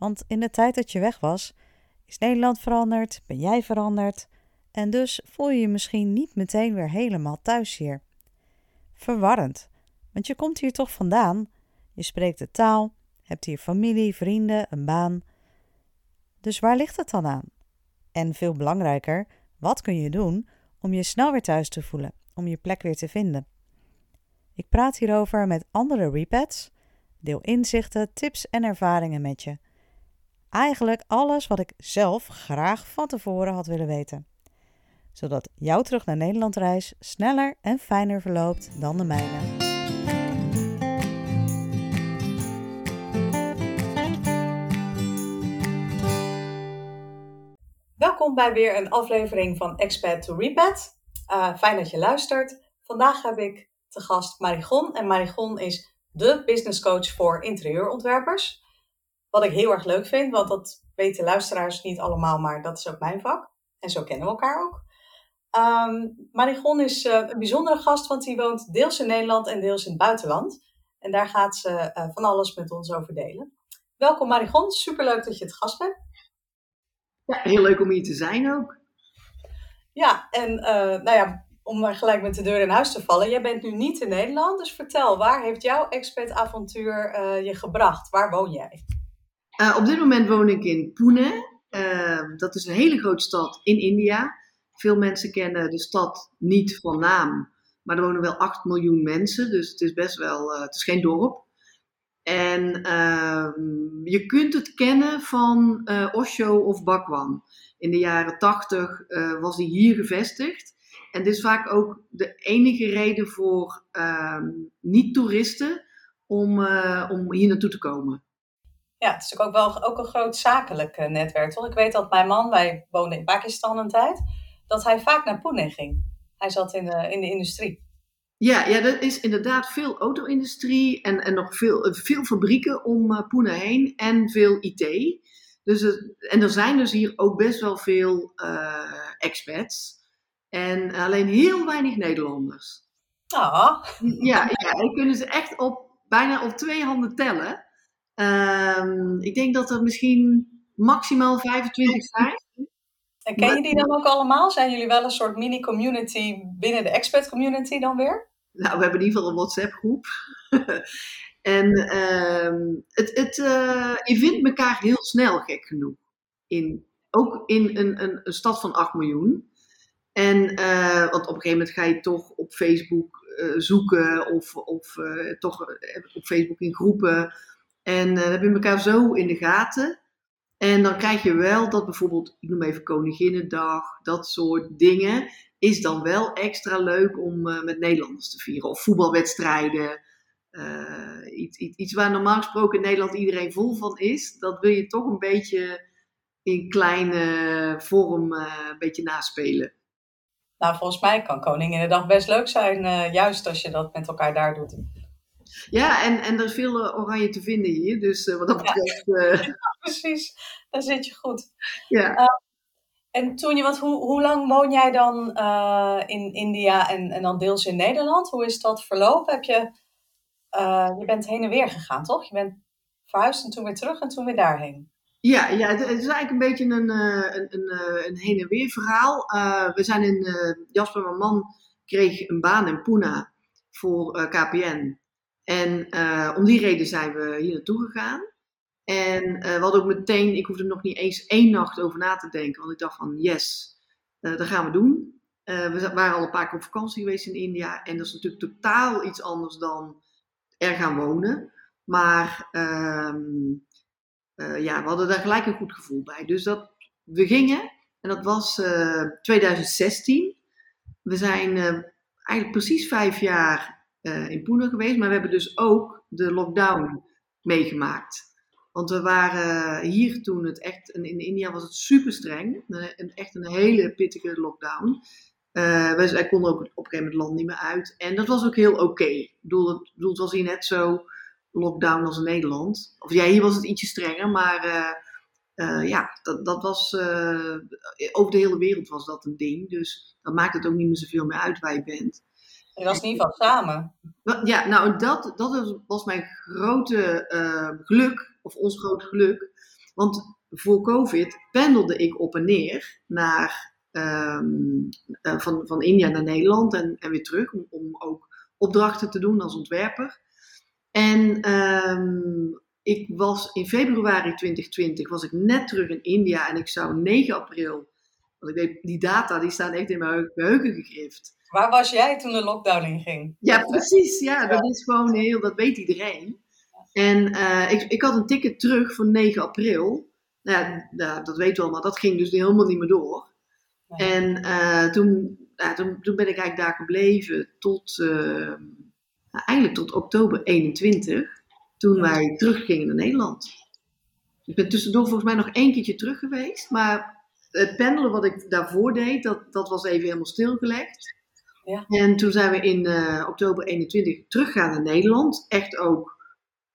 Want in de tijd dat je weg was, is Nederland veranderd, ben jij veranderd en dus voel je je misschien niet meteen weer helemaal thuis hier. Verwarrend, want je komt hier toch vandaan, je spreekt de taal, hebt hier familie, vrienden, een baan. Dus waar ligt het dan aan? En veel belangrijker, wat kun je doen om je snel weer thuis te voelen, om je plek weer te vinden? Ik praat hierover met andere repats, deel inzichten, tips en ervaringen met je. Eigenlijk alles wat ik zelf graag van tevoren had willen weten. Zodat jouw terug naar Nederland reis sneller en fijner verloopt dan de mijne. Welkom bij weer een aflevering van Expat to Repat. Uh, fijn dat je luistert. Vandaag heb ik te gast Marigon. En Marigon is de business coach voor interieurontwerpers. Wat ik heel erg leuk vind, want dat weten luisteraars niet allemaal, maar dat is ook mijn vak. En zo kennen we elkaar ook. Um, Marigon is uh, een bijzondere gast, want die woont deels in Nederland en deels in het buitenland. En daar gaat ze uh, van alles met ons over delen. Welkom Marigon, superleuk dat je het gast bent. Ja, heel leuk om hier te zijn ook. Ja, en uh, nou ja, om maar gelijk met de deur in huis te vallen. Jij bent nu niet in Nederland, dus vertel, waar heeft jouw expat-avontuur uh, je gebracht? Waar woon jij? Uh, op dit moment woon ik in Pune. Uh, dat is een hele grote stad in India. Veel mensen kennen de stad niet van naam, maar er wonen wel 8 miljoen mensen, dus het is best wel, het is geen dorp. En ehm, je kunt het kennen van Osho of Bakwan. In de jaren 80 was hij hier gevestigd. En dit is vaak ook de enige reden voor uh, niet-toeristen om, om hier naartoe te komen. Ja, het is ook wel ook een groot zakelijk uh, netwerk, toch? Ik weet dat mijn man, wij woonden in Pakistan een tijd, dat hij vaak naar Pune ging. Hij zat in de, in de industrie. Ja, ja, er is inderdaad veel auto-industrie en, en nog veel, veel fabrieken om uh, Pune heen en veel IT. Dus en er zijn dus hier ook best wel veel expats. En alleen heel weinig Nederlanders. Ah. Ja, ja, en kunnen ze echt op, bijna op twee handen tellen. Um, ik denk dat er misschien maximaal 25 zijn. En ken je die dan ook allemaal? Zijn jullie wel een soort mini-community binnen de expat community dan weer? Nou, we hebben in ieder geval een WhatsApp groep. en um, het, het, uh, je vindt elkaar heel snel, gek genoeg. In, ook in een, een, een stad van 8 miljoen. En, uh, want op een gegeven moment ga je toch op Facebook uh, zoeken of, of toch op Facebook in groepen. En dan heb je elkaar zo in de gaten. En dan krijg je wel dat bijvoorbeeld, ik noem even Koninginnedag, dat soort dingen, is dan wel extra leuk om met Nederlanders te vieren. Of voetbalwedstrijden. iets, iets, iets waar normaal gesproken in Nederland iedereen vol van is, dat wil je toch een beetje in kleine vorm een beetje naspelen. Nou, volgens mij kan Koninginnedag best leuk zijn, uh, juist als je dat met elkaar daar doet. Ja, en, en er is veel uh, oranje te vinden hier, dus uh, wat dat betreft... Ja. precies, daar zit je goed. Ja. en toen je, wat, hoe, hoe lang woon jij dan in India en, en dan deels in Nederland? Hoe is dat verlopen? Heb je, je bent heen en weer gegaan, toch? Je bent verhuisd en toen weer terug en toen weer daarheen. Ja, ja het, het, is eigenlijk een beetje een, een, een, een heen en weer verhaal. We zijn in, Jasper, mijn man, kreeg een baan in Pune voor KPN. En om die reden zijn we hier naartoe gegaan. En we hadden ook meteen, ik hoefde er nog niet eens één nacht over na te denken. Want ik dacht van, yes, dat gaan we doen. we waren al een paar keer op vakantie geweest in India. En dat is natuurlijk totaal iets anders dan er gaan wonen. Maar... Uh, ja, we hadden daar gelijk een goed gevoel bij. Dus dat, we gingen, en dat was uh, 2016. We zijn uh, eigenlijk precies vijf jaar in Pune geweest, maar we hebben dus ook de lockdown meegemaakt. Want we waren hier toen het echt, in India was het super streng. Een, echt een hele pittige lockdown. Uh, wij, konden ook op een gegeven moment het land niet meer uit. En dat was ook heel oké. Ik, bedoel, het, was hier net zo lockdown als in Nederland. Of ja, hier was het ietsje strenger, maar uh, ja, dat, dat was, over de hele wereld was dat een ding. Dus dan maakt het ook niet meer zoveel meer uit waar je bent. Je was in ieder geval samen. Ja, nou, dat, dat was mijn grote uh, geluk, of ons grote geluk. Want voor COVID pendelde ik op en neer naar, um, uh, van, van India naar Nederland en, en weer terug, om, om ook opdrachten te doen als ontwerper. En um, ik was in februari 2020 was ik net terug in India en ik zou 9 april, want ik weet, die data die staan echt in mijn geheugen gegrift. Waar was jij toen de lockdown inging? Ja, precies. Ja, dat is gewoon heel, dat weet iedereen. En uh, ik, ik had een ticket terug voor 9 april. Nou, ja, dat weten we allemaal. Dat ging dus helemaal niet meer door. En uh, toen, ja, toen, toen, ben ik eigenlijk daar gebleven tot, uh, eigenlijk tot oktober 21. Toen wij teruggingen naar Nederland. Ik ben tussendoor volgens mij nog één keertje terug geweest. Maar het pendelen wat ik daarvoor deed, dat, dat was even helemaal stilgelegd. En toen zijn we in uh, oktober 21 teruggegaan naar Nederland. Echt ook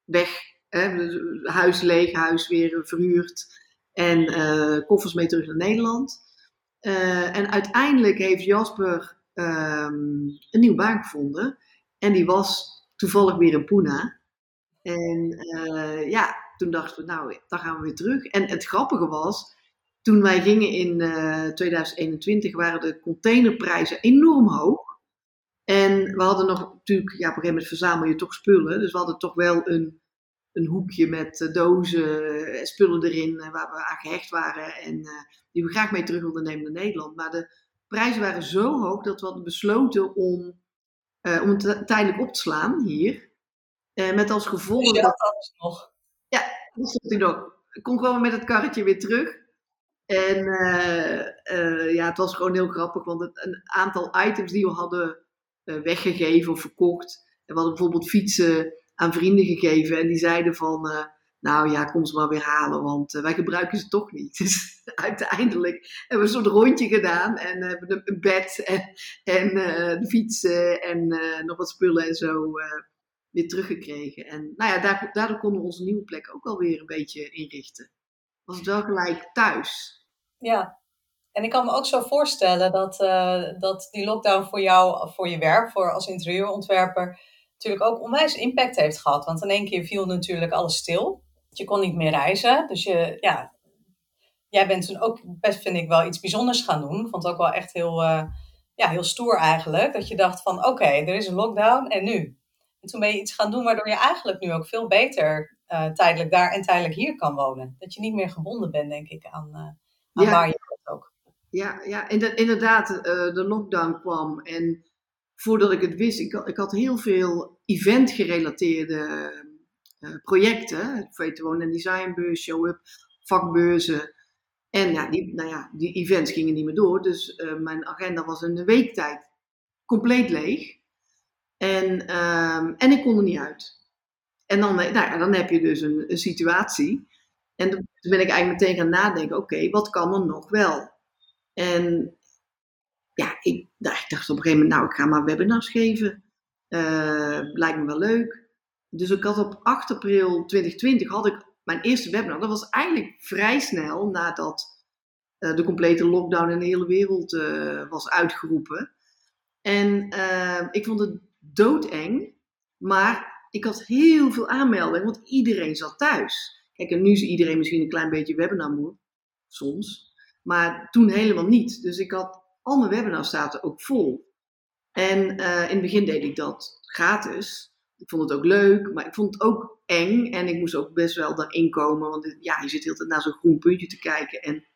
weg. Hè? Huis leeg, huis weer verhuurd. En uh, koffers mee terug naar Nederland. Uh, en uiteindelijk heeft Jasper um, een nieuwe baan gevonden. En die was toevallig weer in Pune. En ja, toen dachten we, nou, dan gaan we weer terug. En het grappige was, toen wij gingen in uh, 2021 waren de containerprijzen enorm hoog. En we hadden nog natuurlijk, ja, op een gegeven moment verzamel je toch spullen. Dus we hadden toch wel een, een hoekje met uh, dozen, uh, spullen erin uh, waar we aan gehecht waren. En die we graag mee terug wilden nemen naar Nederland. Maar de prijzen waren zo hoog dat we hadden besloten om, om het tijdelijk op te slaan hier. met als gevolg. Dus dat, dat nog? Ja, dat stond hij nog. Ik kon gewoon met het karretje weer terug. En ja, het was gewoon heel grappig, want het, een aantal items die we hadden weggegeven of verkocht. En we hadden bijvoorbeeld fietsen aan vrienden gegeven en die zeiden van, nou ja, kom ze maar weer halen, want wij gebruiken ze toch niet. Dus uiteindelijk hebben we een soort rondje gedaan en hebben een bed en, de fietsen en nog wat spullen en zo weer teruggekregen. En nou ja, daar, daardoor konden we onze nieuwe plek ook alweer een beetje inrichten was het wel gelijk thuis. Ja, en ik kan me ook zo voorstellen dat, uh, dat die lockdown voor jou, voor je werk, voor als interieurontwerper, natuurlijk ook onwijs impact heeft gehad. Want in één keer viel natuurlijk alles stil. Je kon niet meer reizen. Dus je, ja, jij bent toen ook best, vind ik, wel iets bijzonders gaan doen. Ik vond het ook wel echt heel, uh, ja, heel stoer eigenlijk. Dat je dacht van, oké, er is een lockdown en nu? En toen ben je iets gaan doen waardoor je eigenlijk nu ook veel beter uh, tijdelijk daar en tijdelijk hier kan wonen. Dat je niet meer gebonden bent, denk ik, aan, aan waar je Ja, ja inderdaad, uh, de lockdown kwam. En voordat ik het wist, ik, ik had heel veel event-gerelateerde projecten. Het Freight Wonen en Designbeurs, Show-up, vakbeurzen. En ja die, nou ja, die events gingen niet meer door. Dus mijn agenda was in een week tijd compleet leeg. En, ehm, en ik kon er niet uit. En dan, nou ja, dan heb je dus een, een situatie. En toen ben ik eigenlijk meteen gaan nadenken: oké, wat kan er nog wel? En ja, ik, ik, dacht op een gegeven moment: nou, ik ga maar webinars geven. Uh, lijkt me wel leuk. Dus ik had op 8 april 2020 had ik mijn eerste webinar. Dat was eigenlijk vrij snel nadat uh, de complete lockdown in de hele wereld uh, was uitgeroepen. En ik vond het doodeng. Maar ik had heel veel aanmeldingen, want iedereen zat thuis. Kijk, en nu is iedereen misschien een klein beetje webinarmoe, soms. Maar toen helemaal niet. Dus ik had, al mijn webinars ook vol. En uh, in het begin deed ik dat gratis. Ik vond het ook leuk, maar ik vond het ook eng. En ik moest ook best wel daarin komen. Want ja, je zit heel naar zo'n groen puntje te kijken. En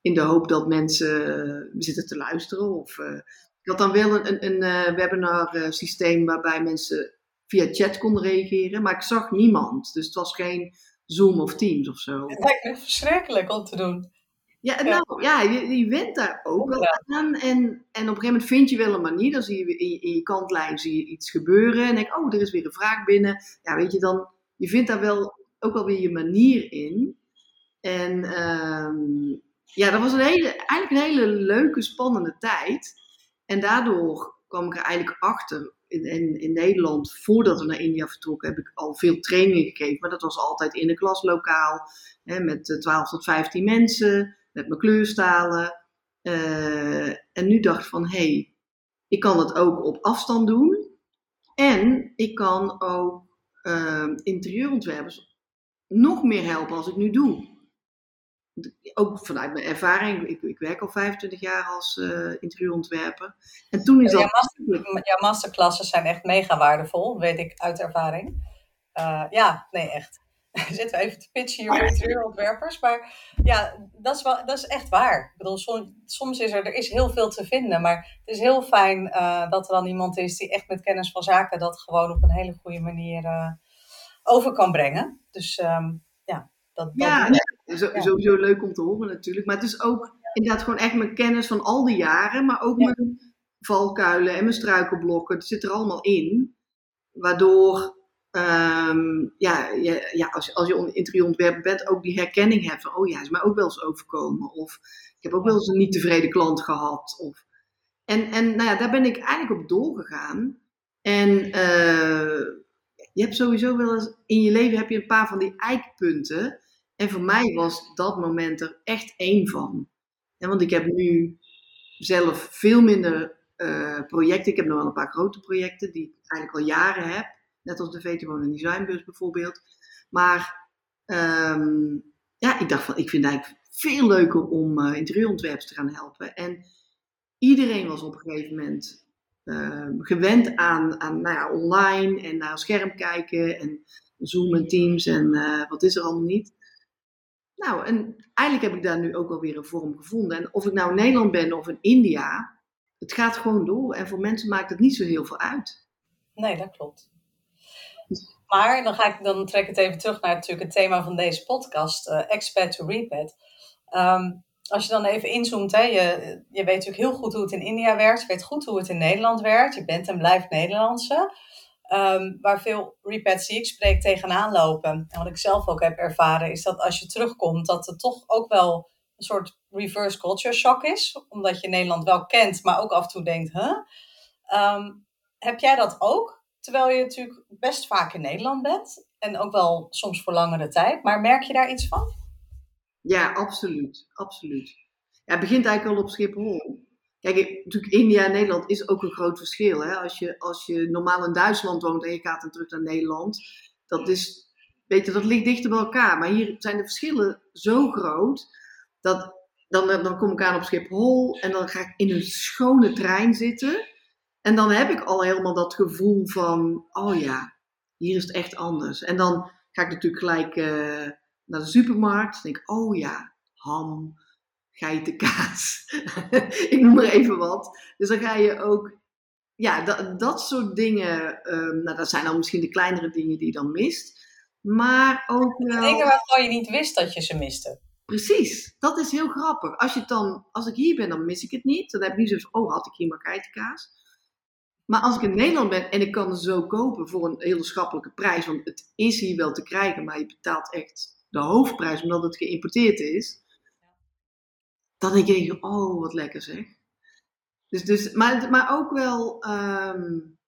in de hoop dat mensen uh, zitten te luisteren. Of, uh, ik had dan wel een, een, een webinar systeem waarbij mensen via chat kon reageren, maar ik zag niemand. Dus het was geen Zoom of Teams of zo. Het lijkt me verschrikkelijk om te doen. Ja, nou ja, je, je went daar ook wel aan. En, en op een gegeven moment vind je wel een manier. Dan zie je in, in je kantlijn zie je iets gebeuren. En denk oh, er is weer een vraag binnen. Ja, weet je, dan, je vindt daar wel ook wel weer je manier in. En ehm, ja, dat was een hele, eigenlijk een hele leuke, spannende tijd. En daardoor kwam ik er eigenlijk achter. In, in, in Nederland, voordat we naar India vertrokken, heb ik al veel trainingen gegeven. Maar dat was altijd in een klaslokaal. Hè, met 12 tot 15 mensen, met mijn kleurstalen. Uh, en nu dacht ik van, hé, hey, ik kan het ook op afstand doen. En ik kan ook uh, interieurontwerpers nog meer helpen als ik nu doe. Ook vanuit mijn ervaring, ik, ik werk al 25 jaar als uh, interieurontwerper. En toen is ja, dat. Master, jouw masterclassen zijn echt mega waardevol, weet ik uit ervaring. Uh, ja, nee, echt. Zitten we even te pitchen hier voor interieurontwerpers. Maar ja, dat is, wel, dat is echt waar. Ik bedoel, soms, soms is er, er is heel veel te vinden. Maar het is heel fijn uh, dat er dan iemand is die echt met kennis van zaken dat gewoon op een hele goede manier uh, over kan brengen. Dus um, ja, dat, dat ja, nee, zo, ja, sowieso leuk om te horen natuurlijk. Maar het is ook inderdaad gewoon echt mijn kennis van al die jaren. Maar ook mijn valkuilen en mijn struikelblokken. Het zit er allemaal in. Waardoor Um, ja, ja, ja, als, als je interieurontwerper bent, ook die herkenning hebt van, oh ja, is mij ook wel eens overkomen. Of ik heb ook wel eens een niet tevreden klant gehad. Of, en, en nou ja, daar ben ik eigenlijk op doorgegaan. En uh, je hebt sowieso wel eens, in je leven heb je een paar van die eikpunten. En voor mij was dat moment er echt één van. En want ik heb nu zelf veel minder uh, projecten. Ik heb nog wel een paar grote projecten die ik eigenlijk al jaren heb. Net als de VTO Designbus bijvoorbeeld. Maar um, ja, ik dacht van, ik vind het eigenlijk veel leuker om uh, interieurontwerpers te gaan helpen. En iedereen was op een gegeven moment uh, gewend aan, aan nou ja, online en naar scherm kijken en Zoom en Teams en uh, wat is er allemaal niet. Nou, en eigenlijk heb ik daar nu ook alweer een vorm gevonden. En of ik nou in Nederland ben of in India, het gaat gewoon door. En voor mensen maakt het niet zo heel veel uit. Nee, dat klopt. Maar dan, ga ik, dan trek ik het even terug naar natuurlijk het thema van deze podcast, uh, Expert to Repet. Um, als je dan even inzoomt, hè, je, je weet natuurlijk heel goed hoe het in India werkt, je weet goed hoe het in Nederland werkt, je bent en blijft Nederlandse. Um, waar veel repets die ik spreek tegenaan lopen, en wat ik zelf ook heb ervaren, is dat als je terugkomt, dat er toch ook wel een soort reverse culture shock is. Omdat je Nederland wel kent, maar ook af en toe denkt, huh? Um, heb jij dat ook? Terwijl je natuurlijk best vaak in Nederland bent. En ook wel soms voor langere tijd. Maar merk je daar iets van? Ja, absoluut. Absoluut. Ja, het begint eigenlijk al op Schiphol. Kijk, natuurlijk India en Nederland is ook een groot verschil. Hè? Als, je, als je normaal in Duitsland woont en je gaat dan terug naar Nederland. Dat is, weet je, dat ligt dichter bij elkaar. Maar hier zijn de verschillen zo groot. Dat dan, dan kom ik aan op Schiphol en dan ga ik in een schone trein zitten. En dan heb ik al helemaal dat gevoel van, oh ja, hier is het echt anders. En dan ga ik natuurlijk gelijk uh, naar de supermarkt. Dan denk ik, oh ja, ham, geitenkaas. ik noem maar even wat. Dus dan ga je ook, ja, dat, dat soort dingen. Um, nou, dat zijn dan misschien de kleinere dingen die je dan mist. Maar ook wel... Dingen waarvan je niet wist dat je ze miste. Precies, dat is heel grappig. Als, je dan, als ik hier ben, dan mis ik het niet. Dan heb ik niet zo van, oh, had ik hier maar geitenkaas. Maar als ik in Nederland ben en ik kan zo kopen voor een hele schappelijke prijs, want het is hier wel te krijgen, maar je betaalt echt de hoofdprijs omdat het geïmporteerd is, dan denk ik, oh wat lekker zeg. Dus, dus, maar, maar ook wel, um,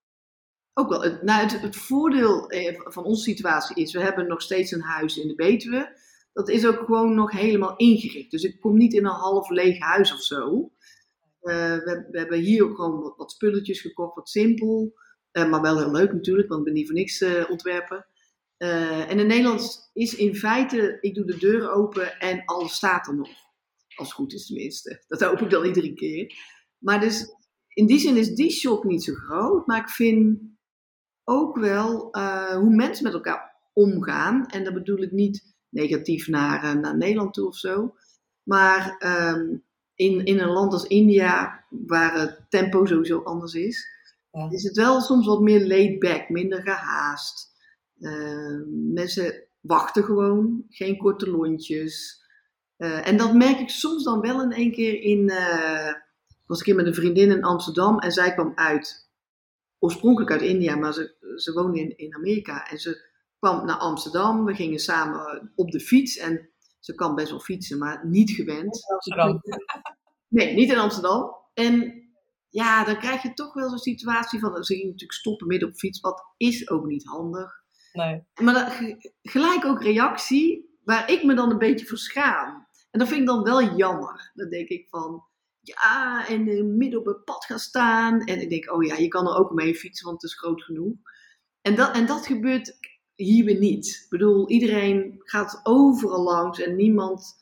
ook wel het, nou, het, het voordeel eh, van onze situatie is, we hebben nog steeds een huis in de Betuwe. Dat is ook gewoon nog helemaal ingericht. Dus ik kom niet in een half leeg huis of zo. Uh, we, we, hebben hier ook gewoon wat, spulletjes gekocht, wat simpel. Uh, maar wel heel leuk natuurlijk, want ik ben niet voor niks uh, ontwerper. en in Nederland is in feite, ik doe de deur open en alles staat er nog. Als het goed is tenminste. Dat hoop ik dan iedere keer. Maar dus in die zin is die shock niet zo groot. Maar ik vind ook wel hoe mensen met elkaar omgaan. En dat bedoel ik niet negatief naar, naar Nederland toe of zo. Maar um, in, in een land als India, waar het tempo sowieso anders is, ja. is het wel soms wat meer laid back, minder gehaast. Uh, mensen wachten gewoon, geen korte lontjes. Uh, en dat merk ik soms dan wel in één keer in. Uh, was ik keer met een vriendin in Amsterdam en zij kwam uit, oorspronkelijk uit India, maar ze, ze woonde in, in Amerika. En ze kwam naar Amsterdam. We gingen samen op de fiets. En ze kan best wel fietsen, maar niet gewend. Amsterdam. Nee, niet in Amsterdam. En ja, dan krijg je toch wel zo'n situatie van, ze ging natuurlijk stoppen midden op de fiets, wat is ook niet handig. Nee. Maar gelijk ook reactie, waar ik me dan een beetje voor schaam. En dat vind ik dan wel jammer. Dan denk ik van, ja, en eh, midden op het pad gaan staan. En ik denk, oh ja, je kan er ook mee fietsen, want het is groot genoeg. En dat, en dat gebeurt hier weer niet. Ik bedoel, iedereen gaat overal langs en niemand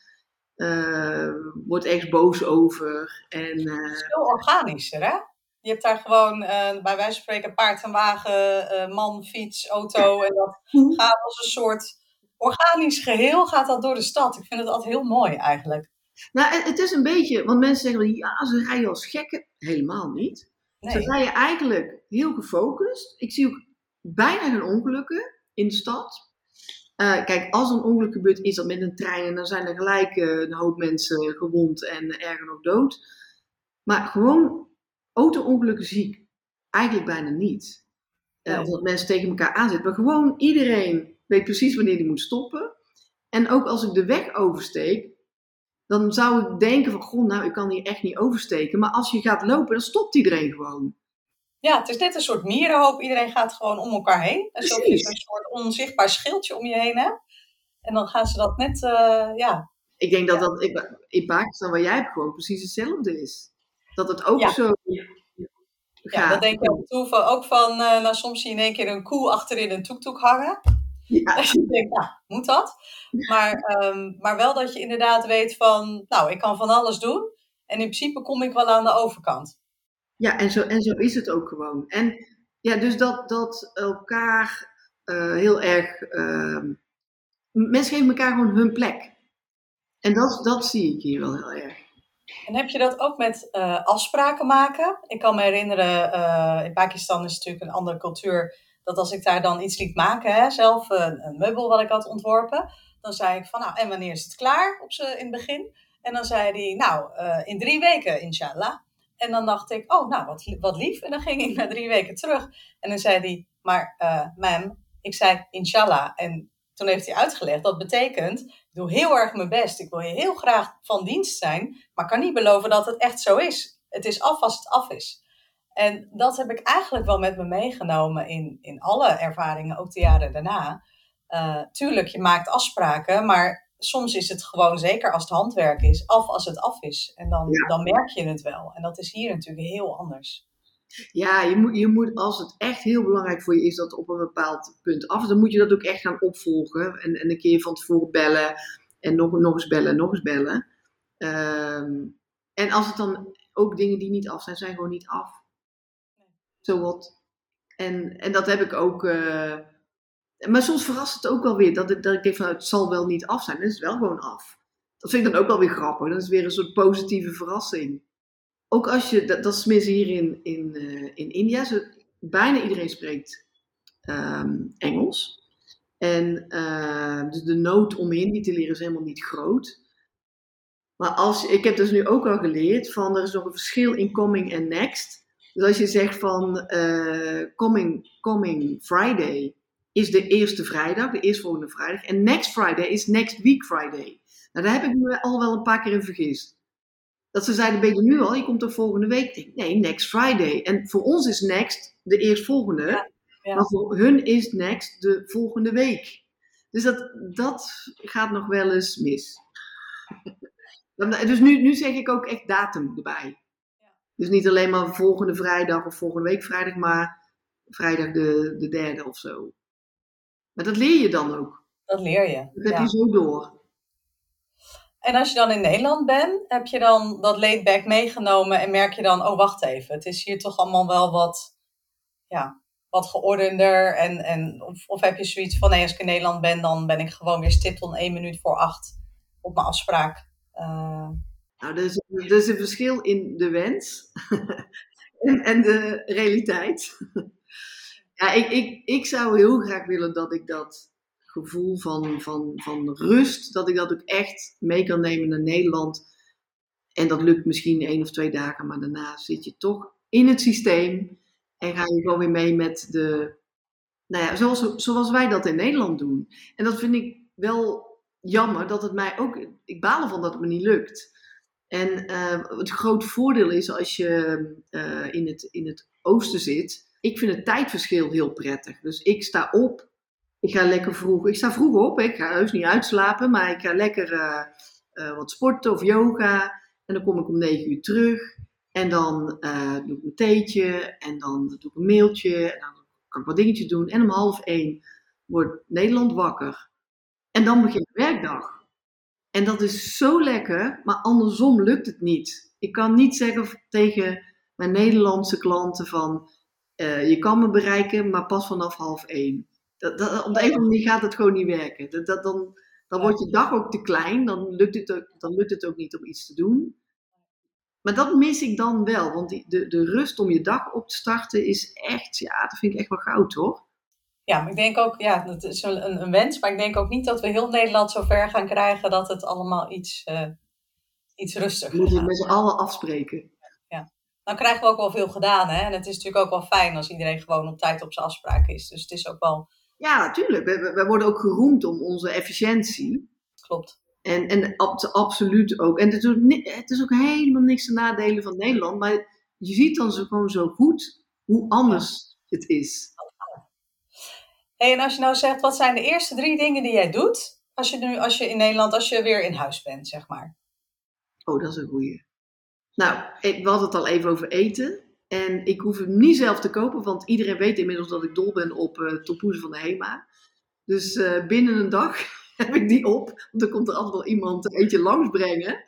eh, wordt ergens boos over. En eh, veel organischer, hè? Je hebt daar gewoon, eh, bij wijze van spreken, paard en wagen, man, fiets, auto. En dat gaat als een soort organisch geheel gaat dat door de stad. Ik vind het altijd heel mooi eigenlijk. Nou, het- het is een beetje, want mensen zeggen wel, ja, ze rijden als gekken. Helemaal niet. Ze rijden eigenlijk heel gefocust. Ik zie ook bijna geen ongelukken in de stad. Eh, kijk, als er een ongeluk gebeurt, is dat met een trein en dan zijn er gelijk eh, een hoop mensen gewond en erger nog dood. Maar gewoon auto-ongelukken zie ik eigenlijk bijna niet. Eh, Nee. Of dat mensen tegen elkaar aanzitten. Maar gewoon iedereen weet precies wanneer die moet stoppen. En ook als ik de weg oversteek, dan zou ik denken van, goh, nou, ik kan hier echt niet oversteken. Maar als je gaat lopen, dan stopt iedereen gewoon. Ja, het is net een soort mierenhoop. Iedereen gaat gewoon om elkaar heen. Alsof je zo'n soort onzichtbaar schildje om je heen hebt. En dan gaan ze dat net, eh, ja. Ik denk dat dat in- Pakistan, waar jij hebt, gewoon precies hetzelfde is. Dat het ook Ja. zo Ja, gaat. dat denk ik toe van, ook van, eh, nou soms zie je in één keer een koe achterin een toektoek hangen. Ja. Dat je denkt, nou, moet dat? Maar, ehm, maar wel dat je inderdaad weet van, nou, ik kan van alles doen. En in principe kom ik wel aan de overkant. Ja, en zo, en zo is het ook gewoon. En ja, dus dat, dat elkaar eh, heel erg. ehm, mensen geven elkaar gewoon hun plek. En dat, dat zie ik hier wel heel erg. En heb je dat ook met eh, afspraken maken? Ik kan me herinneren, eh, in Pakistan is natuurlijk een andere cultuur. Dat als ik daar dan iets liet maken, hè, zelf een, meubel wat ik had ontworpen. Dan zei ik van, nou, en wanneer is het klaar op ze in het begin? En dan zei hij, nou, in drie weken, inshallah. En dan dacht ik, oh, nou, wat, wat lief. En dan ging ik na drie weken terug. En dan zei hij, maar eh ma'am, ik zei inshallah. En toen heeft hij uitgelegd, dat betekent, ik doe heel erg mijn best. Ik wil je heel graag van dienst zijn, maar kan niet beloven dat het echt zo is. Het is af als het af is. En dat heb ik eigenlijk wel met me meegenomen in, in alle ervaringen, ook de jaren daarna. Eh, tuurlijk, je maakt afspraken, maar soms is het gewoon, zeker als het handwerk is, af als het af is. En dan, Ja. dan merk je het wel. En dat is hier natuurlijk heel anders. Ja, je moet, je moet, als het echt heel belangrijk voor je is dat op een bepaald punt af is, dan moet je dat ook echt gaan opvolgen. En, en een keer van tevoren bellen en nog, nog eens bellen en nog eens bellen. Ehm, en als het dan ook dingen die niet af zijn, zijn gewoon niet af. Zo wat. En, en dat heb ik ook. eh, maar soms verrast het ook wel weer dat, dat ik denk van nou, het zal wel niet af zijn. Dan is het wel gewoon af. Dat vind ik dan ook wel weer grappig. Dat is weer een soort positieve verrassing. Ook als je, dat, is tenminste hier in, in, eh, in India, ze, bijna iedereen spreekt ehm, Engels. En eh, dus de nood om Hindi te leren is helemaal niet groot. Maar als, ik heb dus nu ook al geleerd van er is nog een verschil in coming en next. Dus als je zegt van eh, coming, coming Friday is de eerste vrijdag, de eerstvolgende vrijdag. En next Friday is next week Friday. Nou, daar heb ik me al wel een paar keer in vergist. Dat ze zeiden, ben je nu al? Je komt er volgende week. Denk, nee, next Friday. En voor ons is next de eerstvolgende. Ja, ja. Maar voor hun is next de volgende week. Dus dat, dat gaat nog wel eens mis. Dus nu, nu zeg ik ook echt datum erbij. Dus niet alleen maar volgende vrijdag of volgende week vrijdag, maar vrijdag de, de derde of zo. Maar dat leer je dan ook. Dat leer je. Dat heb ja. je zo door. En als je dan in Nederland bent, heb je dan dat laidback meegenomen en merk je dan, oh wacht even, het is hier toch allemaal wel wat, ja, wat geordender. En, en, of, of heb je zoiets van, nee, als ik in Nederland ben, dan ben ik gewoon weer stipt om één minuut voor acht op mijn afspraak. Eh, Nou, er is, er is een verschil in de wens en, en de realiteit. Ja, ik, ik, ik zou heel graag willen dat ik dat gevoel van, van, van rust, dat ik dat ook echt mee kan nemen naar Nederland. En dat lukt misschien één of twee dagen, maar daarna zit je toch in het systeem en ga je gewoon weer mee met de, nou ja, zoals, zoals wij dat in Nederland doen. En dat vind ik wel jammer dat het mij ook, ik baal ervan dat het me niet lukt. En uh, het grote voordeel is als je uh, in, het, in het oosten zit, ik vind het tijdverschil heel prettig. Dus ik sta op, ik ga lekker vroeg, ik sta vroeg op, ik ga heus niet uitslapen, maar ik ga lekker uh, wat sporten of yoga. En dan kom ik om negen uur terug. En dan doe ik mijn theetje en dan doe ik een mailtje. En dan kan ik wat dingetjes doen. En om half één wordt Nederland wakker. En dan begint de werkdag. En dat is zo lekker, maar andersom lukt het niet. Ik kan niet zeggen tegen mijn Nederlandse klanten van uh, je kan me bereiken, maar pas vanaf half één. Dat, dat, op de een of andere manier gaat het gewoon niet werken. Dat, dat, dan, dan wordt je dag ook te klein, dan lukt, het ook, dan lukt het ook niet om iets te doen. Maar dat mis ik dan wel, want die, de, de rust om je dag op te starten is echt, ja, dat vind ik echt wel goud hoor. Ja, maar ik denk ook, ja, dat is een, een wens, maar ik denk ook niet dat we heel Nederland zover gaan krijgen dat het allemaal iets, uh, iets rustiger Moet je met z'n allen afspreken. Dan krijgen we ook wel veel gedaan, hè. En het is natuurlijk ook wel fijn als iedereen gewoon op tijd op zijn afspraak is. Dus het is ook wel... Ja, natuurlijk. We, we worden ook geroemd om onze efficiëntie. Klopt. En, en absoluut ook. En het is ook, het is ook helemaal niks te nadelen van Nederland. Maar je ziet dan zo gewoon zo goed hoe anders ja. het is. Hey, en als je nou zegt, wat zijn de eerste drie dingen die jij doet als je nu, als je in Nederland, als je weer in huis bent, zeg maar? Oh, dat is een goeie. Nou, we hadden het al even over eten. En ik hoef hem niet zelf te kopen, want iedereen weet inmiddels dat ik dol ben op uh, tompoezen van de HEMA. Dus uh, binnen een dag heb ik die op. Want dan komt er altijd wel iemand een eentje langsbrengen.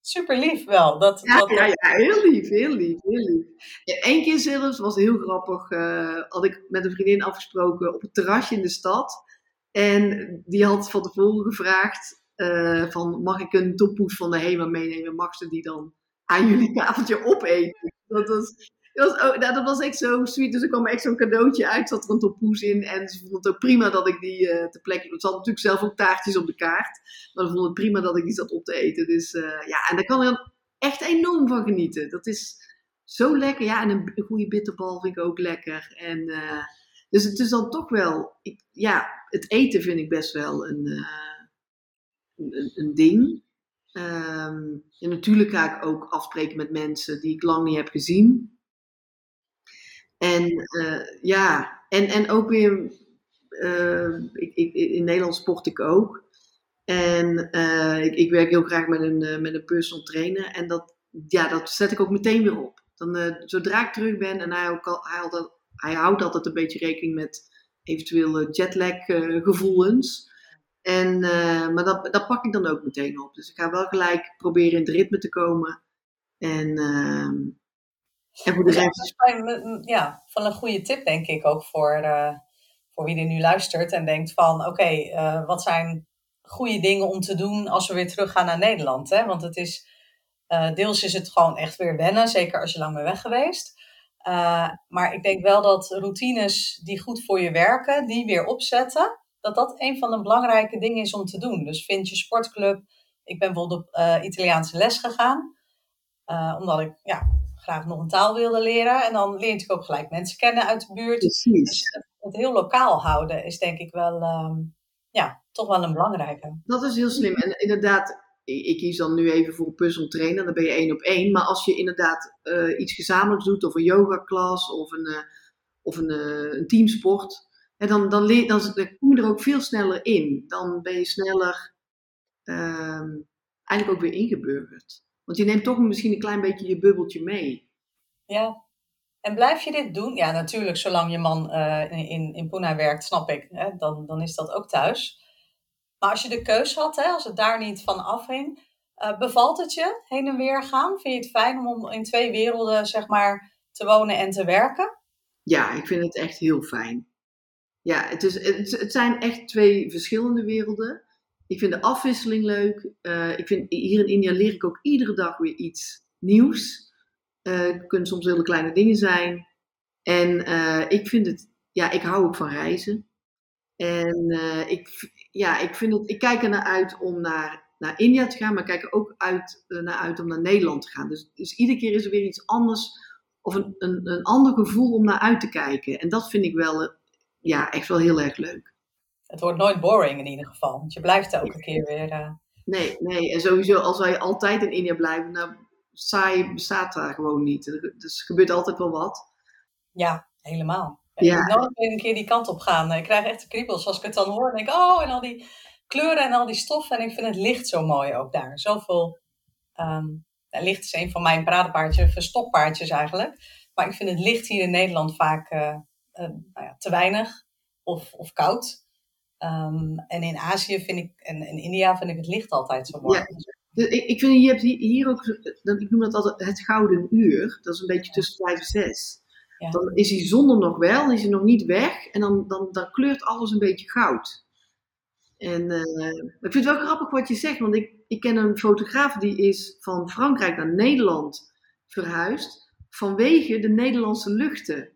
Super lief wel. Dat, ja, dat... ja, ja, heel lief, heel lief, heel lief. Eén keer zelfs, was heel grappig, uh, had ik met een vriendin afgesproken op het terrasje in de stad. En die had van tevoren gevraagd uh, van, mag ik een toppoes van de HEMA meenemen? Mag ze die dan aan jullie tafeltje opeten? Dat was, dat was, ook, nou, dat was echt zo sweet. Dus er kwam echt zo'n cadeautje uit, zat er een toppoes in. En ze vond het ook prima dat ik die uh, ter plekke... Ze had natuurlijk zelf ook taartjes op de kaart. Maar ze vond het prima dat ik die zat op te eten. Dus uh, ja, en daar kan je dan echt enorm van genieten. Dat is zo lekker. Ja, en een, goede bitterbal vind ik ook lekker. En, uh, dus het is dan toch wel... Ik, ja, het eten vind ik best wel een, een, een, ding. Um, en natuurlijk ga ik ook afspreken met mensen die ik lang niet heb gezien. En uh, ja, en, en ook weer, uh, ik, ik, in Nederland sport ik ook. En uh, ik, ik, werk heel graag met een, met een personal trainer. En dat, ja, dat zet ik ook meteen weer op. Dan, zodra ik terug ben en hij, ook al, hij, altijd, hij houdt altijd een beetje rekening met eventuele jetlag gevoelens. En, maar dat, dat pak ik dan ook meteen op. Dus ik ga wel gelijk proberen in het ritme te komen. En ehm, en voor de rest... Ja, van een goede tip denk ik ook voor, uh, voor wie er nu luistert en denkt van oké, okay, uh, wat zijn goede dingen om te doen als we weer terug gaan naar Nederland? Hè? Want het is, uh, deels is het gewoon echt weer wennen, zeker als je lang bent weg geweest. maar ik denk wel dat routines die goed voor je werken, die weer opzetten, dat dat een van de belangrijke dingen is om te doen. Dus vind je sportclub. Ik ben bijvoorbeeld op Italiaanse les gegaan. omdat ik ja, graag nog een taal wilde leren. En dan leer je natuurlijk ook gelijk mensen kennen uit de buurt. Precies. Dus het heel lokaal houden is denk ik wel, um, ja, toch wel een belangrijke. Dat is heel slim. En inderdaad, ik kies dan nu even voor een puzzeltrainer, dan ben je één op één. Maar als je inderdaad uh, iets gezamenlijks doet, of een yogaklas, of een, uh, of een, uh, een teamsport, en dan, dan, leer, dan, dan kom je er ook veel sneller in. Dan ben je sneller um, eigenlijk ook weer ingeburgerd. Want je neemt toch misschien een klein beetje je bubbeltje mee. Ja. En blijf je dit doen? Ja, natuurlijk, zolang je man uh, in, in Pune werkt, snap ik. Hè? Dan, dan is dat ook thuis. Maar als je de keus had, hè, als het daar niet van afhing, uh, bevalt het je heen en weer gaan? Vind je het fijn om in twee werelden, zeg maar, te wonen en te werken? Ja, ik vind het echt heel fijn. Ja, het, is, het, zijn echt twee verschillende werelden. Ik vind de afwisseling leuk. Uh, ik vind, hier in India leer ik ook iedere dag weer iets nieuws. Uh, het kunnen soms hele kleine dingen zijn. En uh, ik vind het, ja, ik hou ook van reizen. En ik, ja, ik, vind het, ik kijk er naar uit om naar, naar India te gaan, maar ik kijk er ook uit, naar uit om naar Nederland te gaan. Dus, dus iedere keer is er weer iets anders of een, een, een ander gevoel om naar uit te kijken. En dat vind ik wel ja, echt wel heel erg leuk. Het wordt nooit boring in ieder geval, want je blijft elke keer weer. Uh... Nee, nee, en sowieso als wij altijd in India blijven, nou, saai bestaat daar gewoon niet. Dus er gebeurt altijd wel wat. Ja, helemaal. Ja. Ik moet weer een keer die kant op gaan. Ik krijg echt de kriebels als ik het dan hoor. En denk oh, en al die kleuren en al die stoffen. En ik vind het licht zo mooi ook daar. Zoveel. Um, licht is een van mijn paradepaardjes, verstoppaardjes eigenlijk. Maar ik vind het licht hier in Nederland vaak uh, uh, nou ja, te weinig of, of koud. Um, en in Azië vind ik, en in India vind ik het licht altijd zo mooi. Ja. Ik, ik vind, je hebt hier ook, ik noem dat altijd het gouden uur. Dat is een beetje tussen vijf en zes. Ja. Dan is die zon er nog wel, is hij nog niet weg. En dan, dan, dan kleurt alles een beetje goud. En uh, ik vind het wel grappig wat je zegt, want ik, ik ken een fotograaf die is van Frankrijk naar Nederland verhuisd vanwege de Nederlandse luchten.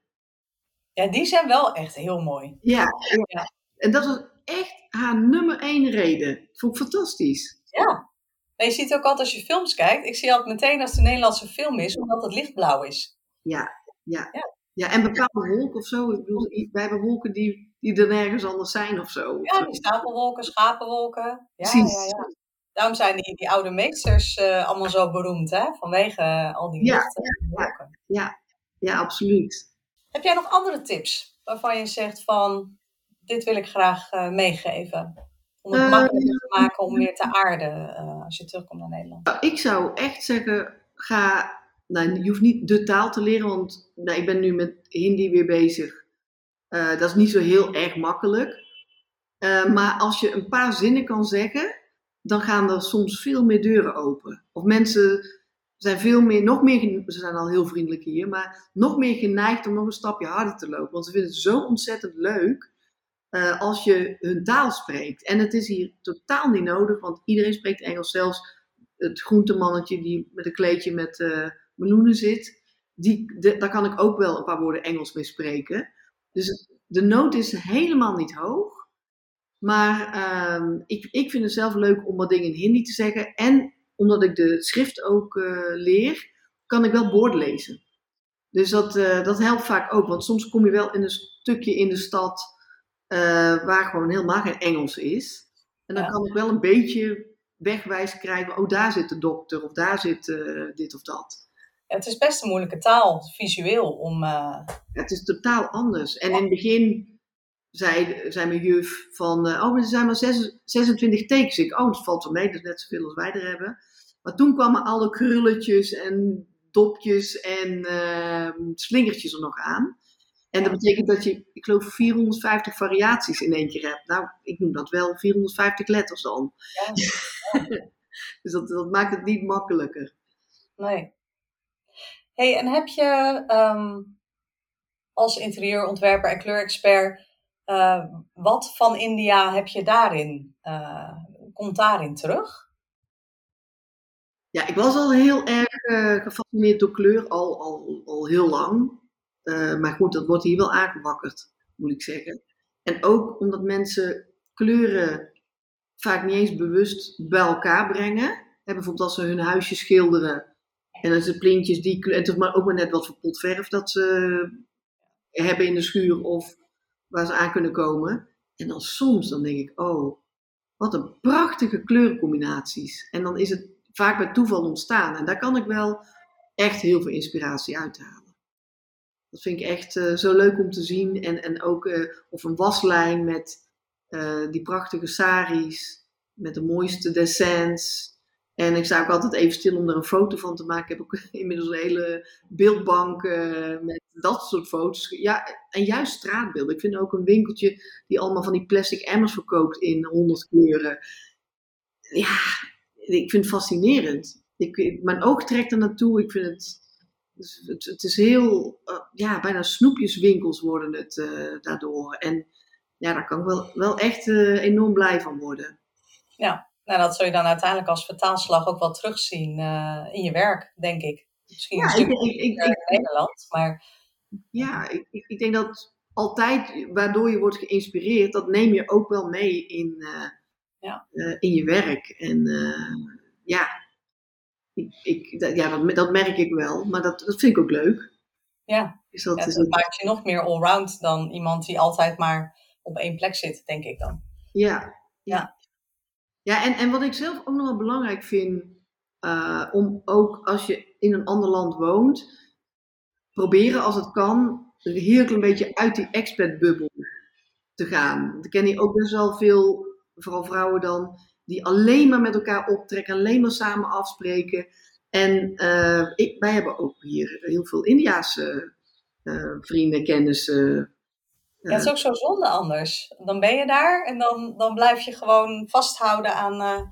Ja, die zijn wel echt heel mooi. Ja, ja. en dat was echt haar nummer één reden. Vond ik fantastisch. Ja. Maar je ziet ook altijd als je films kijkt, ik zie altijd meteen als het een Nederlandse film is, omdat het lichtblauw is. Ja, ja. ja. ja en bepaalde wolken of zo. Ik bedoel, wij hebben wolken die, die er nergens anders zijn of zo. Ja, die stapelwolken, schapenwolken. Ja, ja, ja. Daarom zijn die, die oude meesters uh, allemaal zo beroemd, hè? Vanwege al die ja, ja, ja, ja, absoluut. Heb jij nog andere tips waarvan je zegt van, dit wil ik graag uh, meegeven? Om het uh, makkelijker te maken om weer te aarden als je terugkomt naar Nederland. Ik zou echt zeggen, ga nou, je hoeft niet de taal te leren, want nou, ik ben nu met Hindi weer bezig. Uh, dat is niet zo heel erg makkelijk. Maar als je een paar zinnen kan zeggen, dan gaan er soms veel meer deuren open. Of mensen zijn veel meer, nog meer, ze zijn al heel vriendelijk hier, maar nog meer geneigd om nog een stapje harder te lopen. Want ze vinden het zo ontzettend leuk uh, als je hun taal spreekt. En het is hier totaal niet nodig, want iedereen spreekt Engels. Zelfs het groentemannetje die met een kleedje met meloenen zit, die, daar kan ik ook wel een paar woorden Engels mee spreken. Dus de nood is helemaal niet hoog. Maar uh, ik, ik vind het zelf leuk om wat dingen in Hindi te zeggen. En omdat ik de schrift ook uh, leer, kan ik wel borden lezen. Dus dat, uh, dat helpt vaak ook. Want soms kom je wel in een stukje in de stad uh, waar gewoon helemaal geen Engels is. En dan ja. kan ik wel een beetje wegwijs krijgen. Oh, daar zit de dokter. Of daar zit dit of dat het is best een moeilijke taal, visueel. Om, uh... Het is totaal anders. En in het begin zei, zei mijn juf van, uh, oh, er zijn maar 26 tekens. Ik, oh, dat valt wel mee, dat is net zoveel als wij er hebben. Maar toen kwamen alle krulletjes en dopjes en uh, slingertjes er nog aan. En dat betekent dat je, ik geloof, 450 variaties in één keer hebt. Nou, ik noem dat wel 450 letters dan. Ja. dus dat, dat maakt het niet makkelijker. Nee hey, en heb je um, als interieurontwerper en kleurexpert, uh, wat van India heb je daarin, uh, komt daarin terug? Ja, ik was al heel erg uh, gefascineerd door kleur, al, al, al heel lang. maar goed, dat wordt hier wel aangewakkerd, moet ik zeggen. En ook omdat mensen kleuren vaak niet eens bewust bij elkaar brengen. En bijvoorbeeld als ze hun huisje schilderen, en dan zijn plintjes die, en toch maar ook maar net wat voor potverf dat ze hebben in de schuur of waar ze aan kunnen komen. En dan soms dan denk ik, oh, wat een prachtige kleurencombinaties. En dan is het vaak bij toeval ontstaan. En daar kan ik wel echt heel veel inspiratie uithalen. Dat vind ik echt uh, zo leuk om te zien. En, en ook, uh, of een waslijn met uh, die prachtige saris, met de mooiste dessins. En ik sta ook altijd even stil om er een foto van te maken. Ik heb ook inmiddels een hele beeldbank met dat soort foto's. Ja, en juist straatbeelden. Ik vind ook een winkeltje die allemaal van die plastic emmers verkoopt in honderd kleuren. Ja, ik vind het fascinerend. Ik, mijn oog trekt er naartoe. Ik vind het, het, het is heel, uh, ja, bijna snoepjeswinkels worden het uh, daardoor. En ja, daar kan ik wel, wel echt enorm blij van worden. Ja, nou, dat zul je dan uiteindelijk als vertaalslag ook wel terugzien in je werk, denk ik. Misschien ja, een stukje ik, ik, in Nederland, maar... Ja, ik, ik, denk dat altijd waardoor je wordt geïnspireerd, dat neem je ook wel mee in, ja. uh, in je werk. En ja, ik, ik, dat, ja dat, dat merk ik wel, maar dat, dat vind ik ook leuk. Ja, Dus dat, Ja, dat maakt je nog meer allround dan iemand die altijd maar op één plek zit, denk ik dan. Ja. Ja. Ja, en, en wat ik zelf ook nog wel belangrijk vind, eh, om ook als je in een ander land woont, proberen als het kan, een heel klein beetje uit die expat-bubbel te gaan. Want ik ken hier ook best wel veel, vooral vrouwen dan, die alleen maar met elkaar optrekken, alleen maar samen afspreken. En eh, ik, wij hebben ook hier heel veel Indiaanse eh, vrienden, kennissen. Ja, het is ook zo zonde anders. Dan ben je daar en dan, dan blijf je gewoon vasthouden aan, eh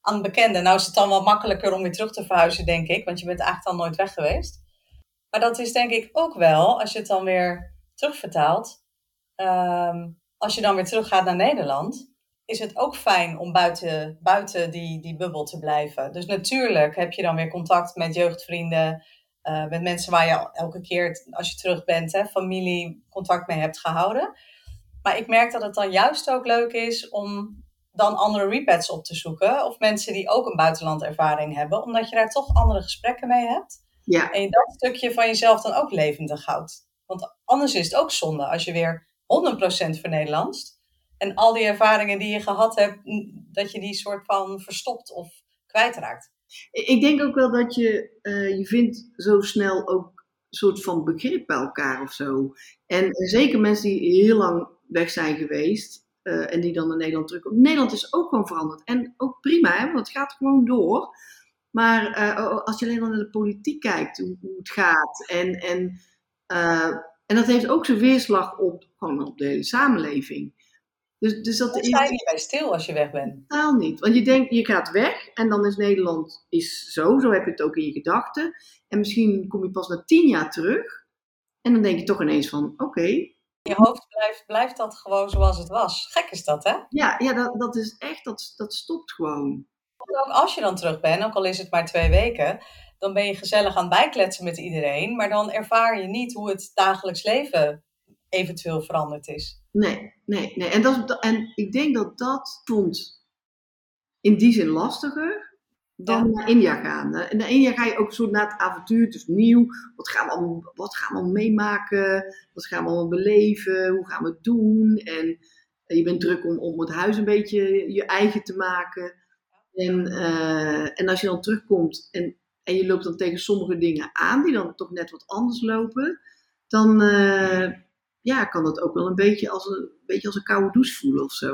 aan bekenden. Nou is het dan wel makkelijker om weer terug te verhuizen, denk ik. Want je bent eigenlijk dan nooit weg geweest. Maar dat is denk ik ook wel, als je het dan weer terugvertaalt. ehm, als je dan weer teruggaat naar Nederland, is het ook fijn om buiten, buiten die, die bubbel te blijven. Dus natuurlijk heb je dan weer contact met jeugdvrienden, eh, met mensen waar je elke keer, als je terug bent, hè, familie contact mee hebt gehouden. Maar ik merk dat het dan juist ook leuk is om dan andere repads op te zoeken. Of mensen die ook een buitenlandervaring hebben. Omdat je daar toch andere gesprekken mee hebt. Ja, En je dat stukje van jezelf dan ook levendig houdt. Want anders is het ook zonde als je weer 100% vernederlandst. En al die ervaringen die je gehad hebt, dat je die soort van verstopt of kwijtraakt. Ik denk ook wel dat je, eh, je vindt zo snel ook een soort van begrip bij elkaar of zo. En zeker mensen die heel lang weg zijn geweest eh, en die dan naar Nederland terugkomen. Nederland is ook gewoon veranderd. En ook prima, hè, want het gaat gewoon door. Maar eh, als je alleen al naar de politiek kijkt, hoe, het gaat. En, en, en dat heeft ook zijn weerslag op, gewoon op de hele samenleving. Dus, dus dat sta je niet bij stil als je weg bent. totaal niet. Want je denkt, je gaat weg en dan is Nederland is zo. Zo heb je het ook in je gedachten. En misschien kom je pas na tien jaar terug. En dan denk je toch ineens van, oké. In je hoofd blijft, blijft dat gewoon zoals het was. Gek is dat, hè? ja, ja dat, dat is echt, dat, dat stopt gewoon. Want ook als je dan terug bent, ook al is het maar twee weken, dan ben je gezellig aan het bijkletsen met iedereen. Maar dan ervaar je niet hoe het dagelijks leven eventueel veranderd is. Nee, nee, nee. En, dat, is- en ik denk dat dat vond in die zin lastiger dan Ja. naar India gaan. En naar India ga je ook zo naar het avontuur, is nieuw. Wat gaan we allemaal, wat gaan we allemaal meemaken? Wat gaan we allemaal beleven? Hoe gaan we het doen? En eh, je bent druk om, om het huis een beetje je eigen te maken. En, eh, en als je dan terugkomt en, en je loopt dan tegen sommige dingen aan, die dan toch net wat anders lopen, dan eh, ja, kan dat ook wel een beetje als een, beetje als een koude douche voelen of zo.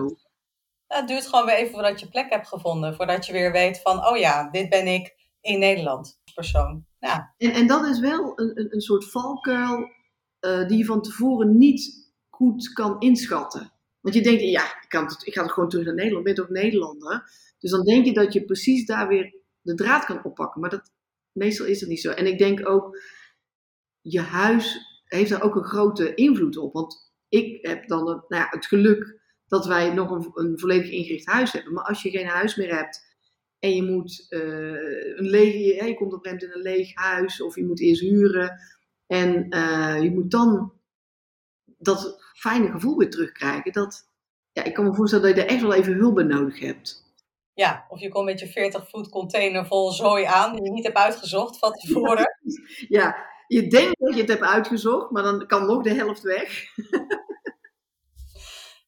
Nou, het duurt gewoon weer even voordat je plek hebt gevonden. Voordat je weer weet van, oh ja, dit ben ik in Nederland als persoon. Ja, En, en dat is wel een, een, een soort valkuil eh, die je van tevoren niet goed kan inschatten. Want je denkt, ja, ik, kan het, ik ga toch gewoon terug naar Nederland, ik ben toch Nederlander? Dus dan denk je dat je precies daar weer de draad kan oppakken. Maar dat, meestal is dat niet zo. En ik denk ook, je huis heeft daar ook een grote invloed op. Want ik heb dan het, nou ja, het geluk dat wij nog een, een volledig ingericht huis hebben. Maar als je geen huis meer hebt en je moet eh, een leeg, je, je komt op moment in een leeg huis of je moet eerst huren en eh, je moet dan dat fijne gevoel weer terugkrijgen. Dat, ja, ik kan me voorstellen dat je er echt wel even hulp bij nodig hebt. ja, of je komt met je 40 voet container vol zooi aan die je niet hebt uitgezocht van tevoren. Ja, je denkt dat je het hebt uitgezocht, maar dan kan nog de helft weg.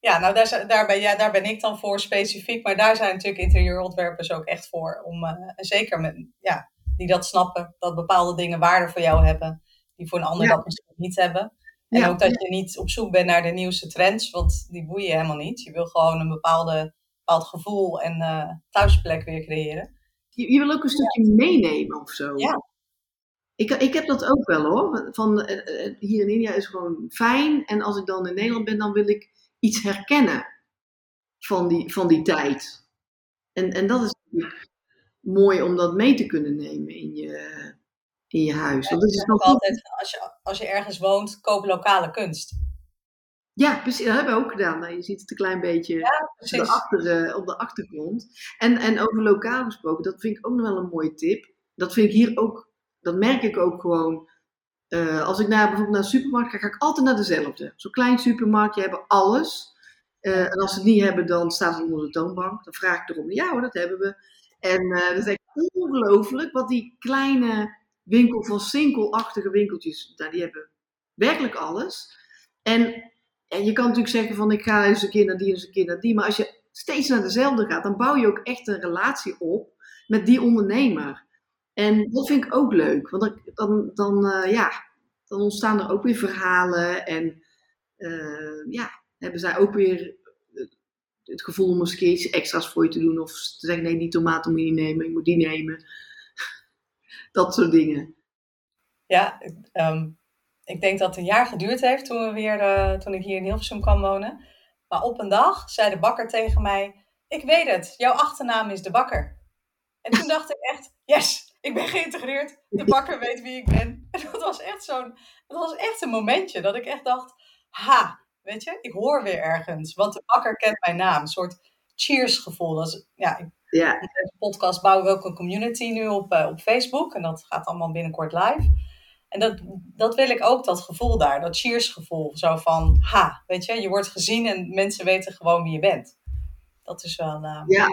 Ja, nou daar, ben, ja, daar ben ik dan voor specifiek. Maar daar zijn natuurlijk interieurontwerpers ook echt voor. Om, en zeker met, ja, die dat snappen. Dat bepaalde dingen waarde voor jou hebben. Die voor een ander Ja. dat misschien niet hebben. En Ja. ook dat je niet op zoek bent naar de nieuwste trends. Want die boeien je helemaal niet. Je wil gewoon een bepaalde, bepaald gevoel en eh, thuisplek weer creëren. Je, je wil ook een stukje meenemen of zo. Ja. Ik, ik heb dat ook wel hoor. Van, eh, eh, hier in India is gewoon fijn. En als ik dan in Nederland ben, dan wil ik iets herkennen van die, van die tijd. En, en dat is natuurlijk mooi om dat mee te kunnen nemen in je, in je huis. Dat Ik is nog altijd, als je, als je ergens woont, koop lokale kunst. Ja, precies. Dat hebben we ook gedaan. Nou, je ziet het een klein beetje op, de achter, eh, op de achtergrond. En, en over lokaal gesproken, dat vind ik ook nog wel een mooie tip. Dat vind ik hier ook, dat merk ik ook gewoon. Eh, als ik naar, bijvoorbeeld naar de supermarkt ga, ga ik altijd naar dezelfde. Zo'n klein supermarktje hebben alles. Eh, en als ze het niet hebben, dan staat het onder de toonbank. Dan vraag ik erom, ja hoor, dat hebben we. En dat is echt ongelooflijk wat die kleine winkel van sinkelachtige winkeltjes, nou, die hebben Werkelijk alles. En, en je kan natuurlijk zeggen van ik ga eens een keer naar die, eens een keer naar die. Maar als je steeds naar dezelfde gaat, dan bouw je ook echt een relatie op met die ondernemer. En dat vind ik ook leuk. Want dan, dan, eh, ja, dan ontstaan er ook weer verhalen. En uh, ja, hebben zij ook weer het gevoel om eens iets extra's voor je te doen. Of te zeggen, nee, die tomaten moet je niet nemen, ik moet die nemen. dat soort dingen. Ja, um, ik denk dat het een jaar geduurd heeft toen, we weer, toen ik hier in Hilversum kwam wonen. Maar op een dag zei de bakker tegen mij, ik weet het, jouw achternaam is de bakker. En toen dacht ik echt, yes, ik ben geïntegreerd. De bakker weet wie ik ben. En dat was echt zo'n, dat was echt een momentje dat ik echt dacht, ha, weet je, ik hoor weer ergens. Want de bakker kent mijn naam. Een soort cheers gevoel. Dat is, ja, ja. In deze podcast bouwen we ook een community nu op, uh, op Facebook. En dat gaat allemaal binnenkort live. En dat, dat wil ik ook, dat gevoel daar. Dat cheers gevoel. Zo van, ha, weet je, je wordt gezien en mensen weten gewoon wie je bent. Dat is wel, uh, ja.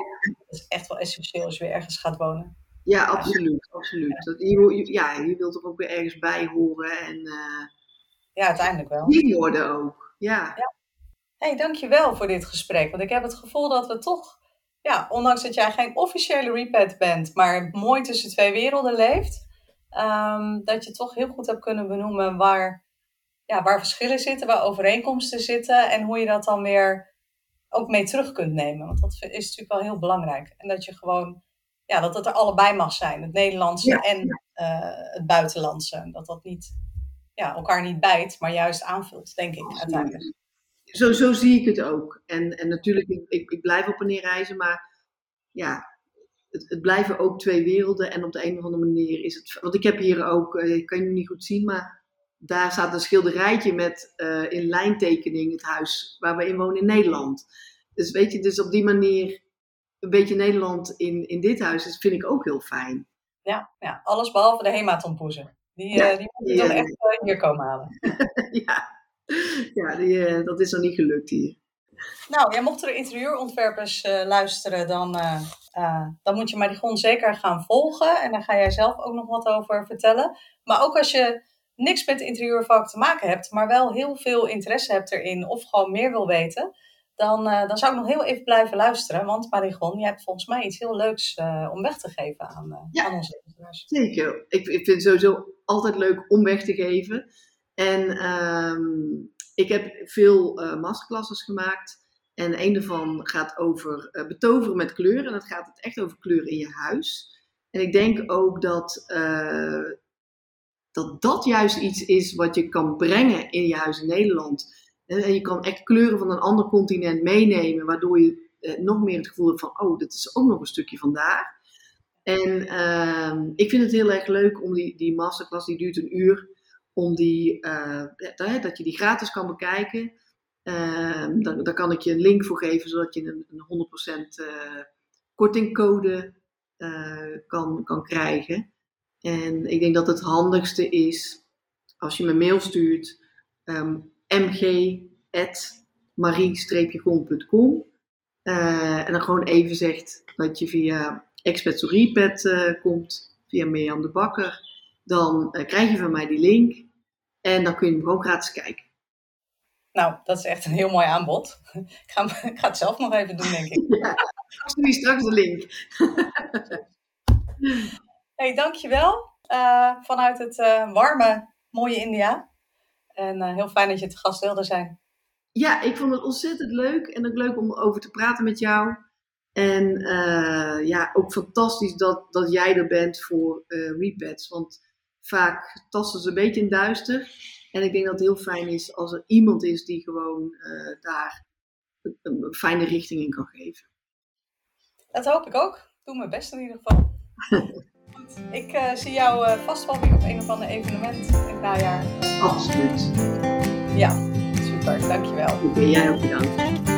dat is echt wel essentieel als je weer ergens gaat wonen. Ja, absoluut. absoluut. Dat, je, ja, je wilt er ook weer ergens bij horen. En, uh, ja, uiteindelijk wel. Die worden ook, ja. ja. hey, dankjewel voor dit gesprek. Want ik heb het gevoel dat we toch, ja, ondanks dat jij geen officiële repet bent, maar mooi tussen twee werelden leeft, um, dat je toch heel goed hebt kunnen benoemen waar, ja, waar verschillen zitten, waar overeenkomsten zitten en hoe je dat dan weer ook mee terug kunt nemen. Want dat is natuurlijk wel heel belangrijk. En dat je gewoon ja, dat het er allebei mag zijn. Het Nederlandse en uh, het buitenlandse. Dat dat niet, ja, elkaar niet bijt, maar juist aanvult, denk ik uiteindelijk. Zo, zo zie ik het ook. En, en natuurlijk, ik, ik, ik blijf op en neer reizen, maar ja, het, het, blijven ook twee werelden. En op de een of andere manier is het. Want ik heb hier ook, uh, ik kan je niet goed zien, maar daar staat een schilderijtje met uh, in lijntekening het huis waar we in wonen in Nederland. Dus weet je, dus op die manier een beetje Nederland in, in dit huis, dat vind ik ook heel fijn. Ja, ja alles behalve de hematompoezen. Die, ja, uh, die moeten toch echt uh, hier komen halen. ja, ja die, uh, dat is nog niet gelukt hier. Nou, jij mocht er interieurontwerpers luisteren, dan, dan moet je Marigon zeker gaan volgen. En daar ga jij zelf ook nog wat over vertellen. Maar ook als je niks met interieurvak te maken hebt, maar wel heel veel interesse hebt erin of gewoon meer wil weten dan, uh, dan zou ik nog heel even blijven luisteren. Want Marigon, je hebt volgens mij iets heel leuks uh, om weg te geven aan, uh, ja, aan onze luisteraars. Zeker. Ik, ik vind het sowieso altijd leuk om weg te geven. En um, ik heb veel masterclasses gemaakt. En een daarvan gaat over betoveren met kleur. En dat gaat het echt over kleur in je huis. En ik denk ook dat, dat dat juist iets is wat je kan brengen in je huis in Nederland en je kan echt kleuren van een ander continent meenemen, waardoor je eh, nog meer het gevoel hebt van, oh, dit is ook nog een stukje van daar. En uh, ik vind het heel erg leuk om die, die masterclass, die duurt een uur, om die, uh, dat je die gratis kan bekijken. Uh, daar, daar kan ik je een link voor geven, zodat je een, een 100% uh, kortingcode kan, kan krijgen. En ik denk dat het handigste is, als je me mail stuurt, um, mg.marie-grond.com. Uh, en dan gewoon even zegt dat je via Expert Repet uh, komt, via Mirjam de Bakker. Dan uh, krijg je van mij die link en dan kun je hem ook gratis kijken. Nou, dat is echt een heel mooi aanbod. Ik ga, ik ga het zelf nog even doen, denk ik. Ja, ik stuur je straks de link. hey, dankjewel. vanuit het warme, mooie India. En uh, heel fijn dat je te gast wilde zijn. Ja, ik vond het ontzettend leuk. En ook leuk om over te praten met jou. En uh, ja, ook fantastisch dat, dat jij er bent voor uh, repads. Want vaak tasten ze een beetje in duister. En ik denk dat het heel fijn is als er iemand is die gewoon daar een, een, fijne richting in kan geven. Dat hoop ik ook. Doe mijn best in ieder geval. Ik uh, zie jou uh, vast wel weer op een of ander evenement in het najaar. Absoluut. Ja, super. Dankjewel. Oké, jij ook bedankt.